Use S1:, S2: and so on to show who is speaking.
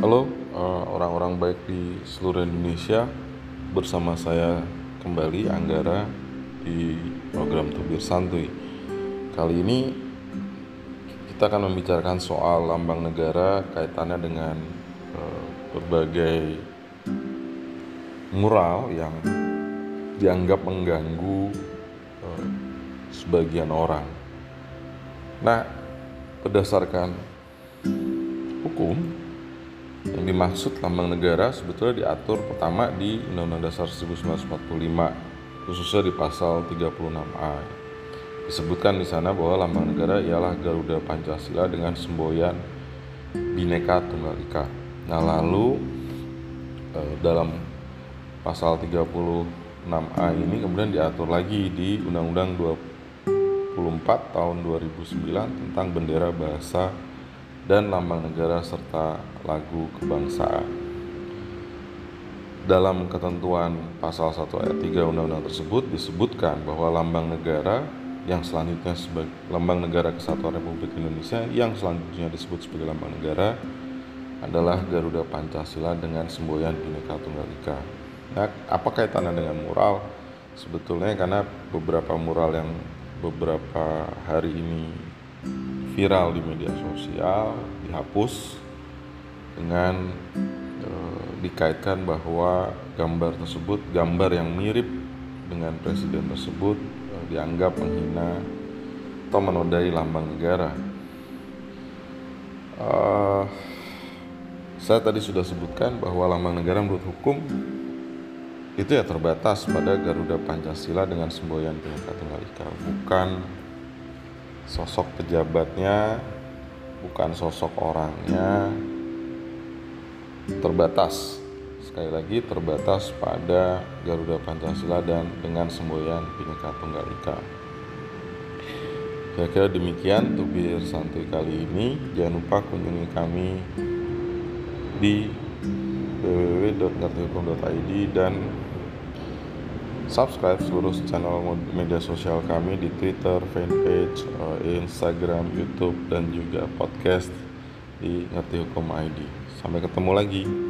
S1: Halo uh, orang-orang baik di seluruh Indonesia Bersama saya kembali Anggara di program Tubir Santuy. Kali ini kita akan membicarakan soal lambang negara kaitannya dengan uh, berbagai mural yang dianggap mengganggu uh, sebagian orang. Nah berdasarkan hukum yang dimaksud lambang negara sebetulnya diatur pertama di Undang-Undang Dasar 1945 khususnya di pasal 36A. Disebutkan di sana bahwa lambang negara ialah Garuda Pancasila dengan semboyan Bhinneka Tunggal Ika. Nah, lalu eh, dalam pasal 36A ini kemudian diatur lagi di Undang-Undang 24 tahun 2009 tentang bendera bahasa dan lambang negara serta lagu kebangsaan. Dalam ketentuan pasal 1 ayat 3 undang-undang tersebut disebutkan bahwa lambang negara yang selanjutnya sebagai lambang negara kesatuan Republik Indonesia yang selanjutnya disebut sebagai lambang negara adalah Garuda Pancasila dengan semboyan Bhinneka Tunggal Ika. Nah, apa kaitannya dengan mural? Sebetulnya karena beberapa mural yang beberapa hari ini viral di media sosial dihapus dengan e, dikaitkan bahwa gambar tersebut gambar yang mirip dengan presiden tersebut e, dianggap menghina atau menodai lambang negara. E, saya tadi sudah sebutkan bahwa lambang negara menurut hukum itu ya terbatas pada Garuda Pancasila dengan semboyan Bhinneka Tunggal Ika, bukan sosok pejabatnya bukan sosok orangnya. Terbatas sekali lagi terbatas pada Garuda Pancasila dan dengan semboyan Bhinneka Tunggal Ika. Kira-kira demikian tubir santuy kali ini. Jangan lupa kunjungi kami di www.ngertihukum.id dan subscribe seluruh channel media sosial kami di Twitter, fanpage, eh, Instagram, YouTube, dan juga podcast di Ngerti Hukum ID. Sampai ketemu lagi.